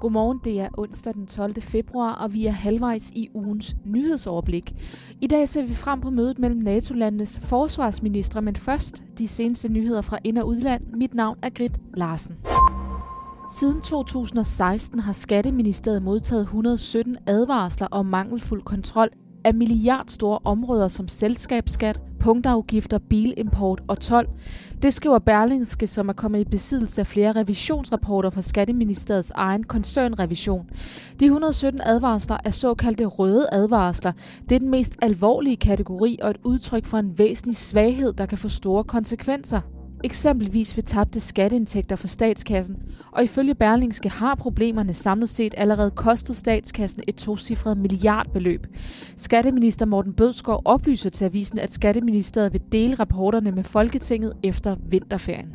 Godmorgen, det er onsdag den 12. februar, og vi er halvvejs i ugens nyhedsoverblik. I dag ser vi frem på mødet mellem NATO-landenes forsvarsministre, men først de seneste nyheder fra ind- og udland. Mit navn er Grit Larsen. Siden 2016 har Skatteministeriet modtaget 117 advarsler om mangelfuld kontrol af milliardstore områder som selskabsskat, punktafgifter, bilimport og tolv. Det skriver Berlingske, som er kommet i besiddelse af flere revisionsrapporter fra Skatteministeriets egen koncernrevision. De 117 advarsler er såkaldte røde advarsler. Det er den mest alvorlige kategori og et udtryk for en væsentlig svaghed, der kan få store konsekvenser eksempelvis ved tabte skatteindtægter for statskassen, og ifølge Berlingske har problemerne samlet set allerede kostet statskassen et tocifret milliardbeløb. Skatteminister Morten Bødskov oplyser til avisen, at Skatteministeriet vil dele rapporterne med Folketinget efter vinterferien.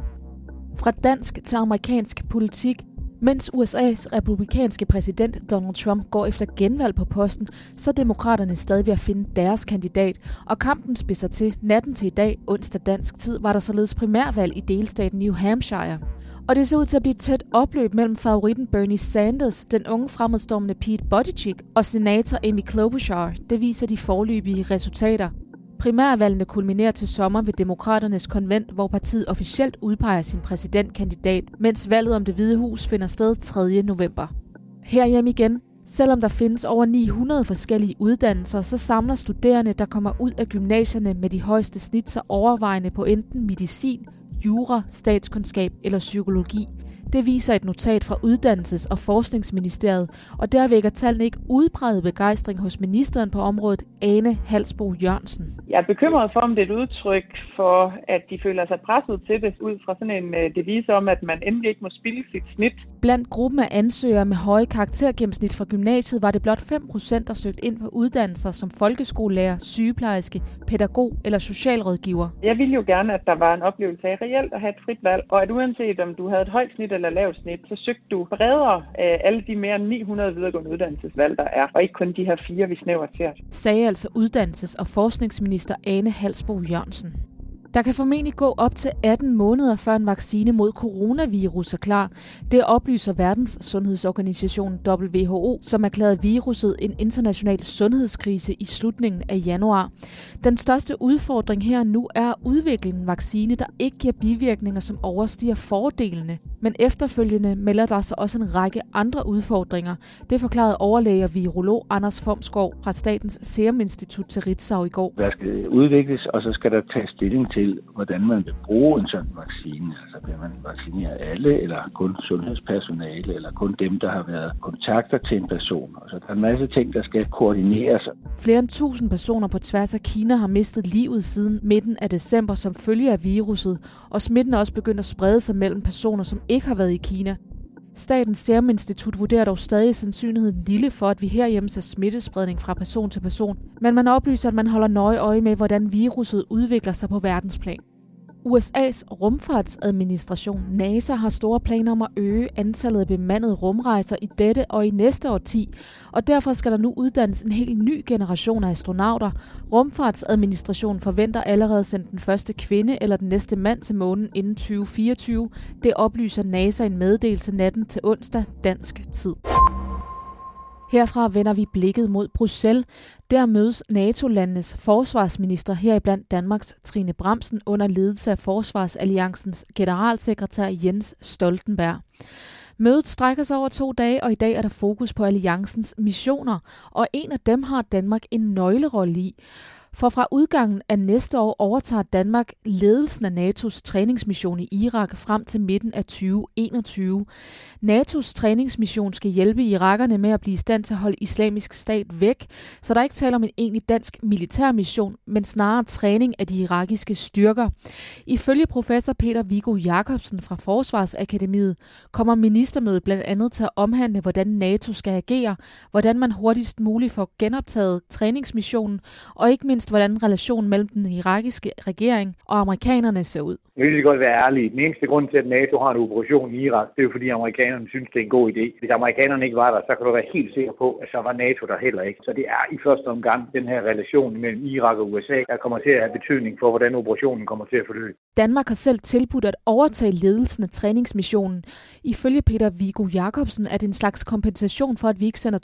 Fra dansk til amerikansk politik mens USA's republikanske præsident Donald Trump går efter genvalg på posten, så er demokraterne stadig ved at finde deres kandidat, og kampen spidser til natten til i dag, onsdag dansk tid, var der således primærvalg i delstaten New Hampshire. Og det ser ud til at blive et tæt opløb mellem favoritten Bernie Sanders, den unge fremadstormende Pete Buttigieg og senator Amy Klobuchar. Det viser de forløbige resultater. Primærvalgene kulminerer til sommer ved Demokraternes konvent, hvor partiet officielt udpeger sin præsidentkandidat, mens valget om det hvide hus finder sted 3. november. Herhjemme igen, Selvom der findes over 900 forskellige uddannelser, så samler studerende, der kommer ud af gymnasierne med de højeste snit, sig overvejende på enten medicin, jura, statskundskab eller psykologi – det viser et notat fra Uddannelses- og Forskningsministeriet, og der vækker tallene ikke udbredet begejstring hos ministeren på området, Ane Halsbo Jørgensen. Jeg er bekymret for, om det er et udtryk for, at de føler sig presset til det, ud fra sådan en øh, devise om, at man endelig ikke må spille sit snit. Blandt gruppen af ansøgere med høje karaktergennemsnit fra gymnasiet var det blot 5%, der søgte ind på uddannelser som folkeskolelærer, sygeplejerske, pædagog eller socialrådgiver. Jeg ville jo gerne, at der var en oplevelse af reelt at have et frit valg, og at uanset om du havde et højt snit eller lavt snit, så søgte du bredere af alle de mere end 900 videregående uddannelsesvalg, der er, og ikke kun de her fire, vi snæver til. Sagde altså uddannelses- og forskningsminister Ane Halsbo Jørgensen. Der kan formentlig gå op til 18 måneder, før en vaccine mod coronavirus er klar. Det oplyser Verdens Sundhedsorganisation WHO, som erklærede viruset en international sundhedskrise i slutningen af januar. Den største udfordring her nu er at udvikle en vaccine, der ikke giver bivirkninger, som overstiger fordelene. Men efterfølgende melder der sig også en række andre udfordringer. Det forklarede overlæge og virolog Anders Formskov fra Statens Serum Institut til Ritzau i går. Der skal udvikles, og så skal der tages stilling til, hvordan man vil bruge en sådan vaccine. Altså vil man vaccinere alle, eller kun sundhedspersonale, eller kun dem, der har været kontakter til en person. Altså der er en masse ting, der skal koordineres. Flere end 1000 personer på tværs af Kina har mistet livet siden midten af december som følge af viruset, og smitten er også begyndt at sprede sig mellem personer, som ikke har været i Kina. Statens Serum Institut vurderer dog stadig sandsynligheden lille for, at vi herhjemme ser smittespredning fra person til person, men man oplyser, at man holder nøje øje med, hvordan viruset udvikler sig på verdensplan. USA's rumfartsadministration NASA har store planer om at øge antallet af bemandede rumrejser i dette og i næste årti, og derfor skal der nu uddannes en helt ny generation af astronauter. Rumfartsadministrationen forventer allerede at sende den første kvinde eller den næste mand til månen inden 2024. Det oplyser NASA i en meddelelse natten til onsdag dansk tid. Herfra vender vi blikket mod Bruxelles. Der mødes NATO-landenes forsvarsminister, heriblandt Danmarks Trine Bramsen, under ledelse af Forsvarsalliancens generalsekretær Jens Stoltenberg. Mødet strækker sig over to dage, og i dag er der fokus på alliancens missioner, og en af dem har Danmark en nøglerolle i. For fra udgangen af næste år overtager Danmark ledelsen af NATO's træningsmission i Irak frem til midten af 2021. NATO's træningsmission skal hjælpe irakerne med at blive i stand til at holde islamisk stat væk, så der er ikke tale om en egentlig dansk militær mission, men snarere træning af de irakiske styrker. Ifølge professor Peter Viggo Jacobsen fra Forsvarsakademiet kommer ministermødet blandt andet til at omhandle, hvordan NATO skal agere, hvordan man hurtigst muligt får genoptaget træningsmissionen, og ikke mindst mindst hvordan relationen mellem den irakiske regering og amerikanerne ser ud. Jeg vil godt være ærlig. Den eneste grund til, at NATO har en operation i Irak, det er jo fordi amerikanerne synes, det er en god idé. Hvis amerikanerne ikke var der, så kan du være helt sikker på, at så var NATO der heller ikke. Så det er i første omgang den her relation mellem Irak og USA, der kommer til at have betydning for, hvordan operationen kommer til at forløbe. Danmark har selv tilbudt at overtage ledelsen af træningsmissionen. Ifølge Peter Vigo Jacobsen er det en slags kompensation for, at vi ikke sender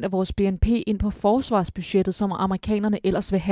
2% af vores BNP ind på forsvarsbudgettet, som amerikanerne ellers vil have.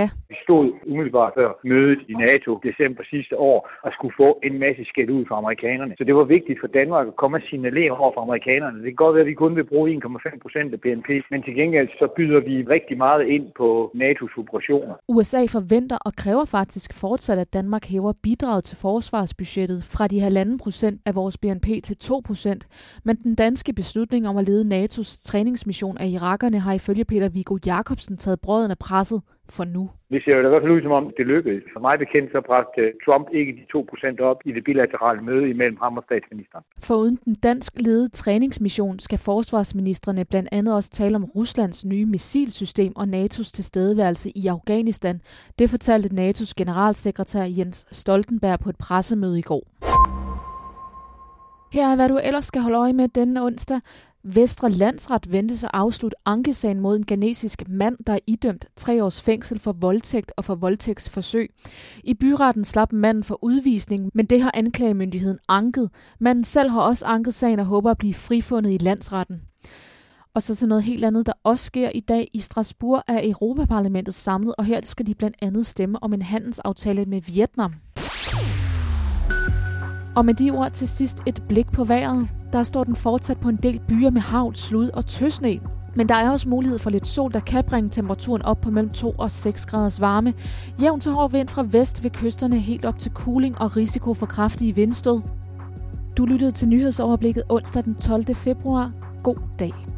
Stod umiddelbart før mødet i NATO december sidste år og skulle få en masse skæld ud fra amerikanerne. Så det var vigtigt for Danmark at komme og signalere over for amerikanerne. Det kan godt være, at vi kun vil bruge 1,5% af BNP, men til gengæld så byder vi rigtig meget ind på NATO's operationer. USA forventer og kræver faktisk fortsat, at Danmark hæver bidraget til forsvarsbudgettet fra de 1,5 procent af vores BNP til 2 procent, men den danske beslutning om at lede NATO's træningsmission af irakerne har ifølge Peter Viggo Jacobsen taget brøden af presset for nu. Det ser jo i hvert fald ud som om, det lykkedes. For mig bekendt så bragte Trump ikke de 2% op i det bilaterale møde imellem ham og statsministeren. Foruden den dansk ledede træningsmission skal forsvarsministerne blandt andet også tale om Ruslands nye missilsystem og NATO's tilstedeværelse i Afghanistan. Det fortalte NATO's generalsekretær Jens Stoltenberg på et pressemøde i går. Her er, hvad du ellers skal holde øje med denne onsdag. Vestre Landsret ventes at afslutte ankesagen mod en ganesisk mand, der er idømt tre års fængsel for voldtægt og for voldtægtsforsøg. I byretten slap manden for udvisning, men det har anklagemyndigheden anket. Manden selv har også anket sagen og håber at blive frifundet i landsretten. Og så til noget helt andet, der også sker i dag. I Strasbourg er Europaparlamentet samlet, og her skal de blandt andet stemme om en handelsaftale med Vietnam. Og med de ord til sidst et blik på vejret. Der står den fortsat på en del byer med havl, slud og tøsne. Men der er også mulighed for lidt sol, der kan bringe temperaturen op på mellem 2 og 6 graders varme. Jævn til hård vind fra vest ved kysterne helt op til cooling og risiko for kraftige vindstød. Du lyttede til nyhedsoverblikket onsdag den 12. februar. God dag.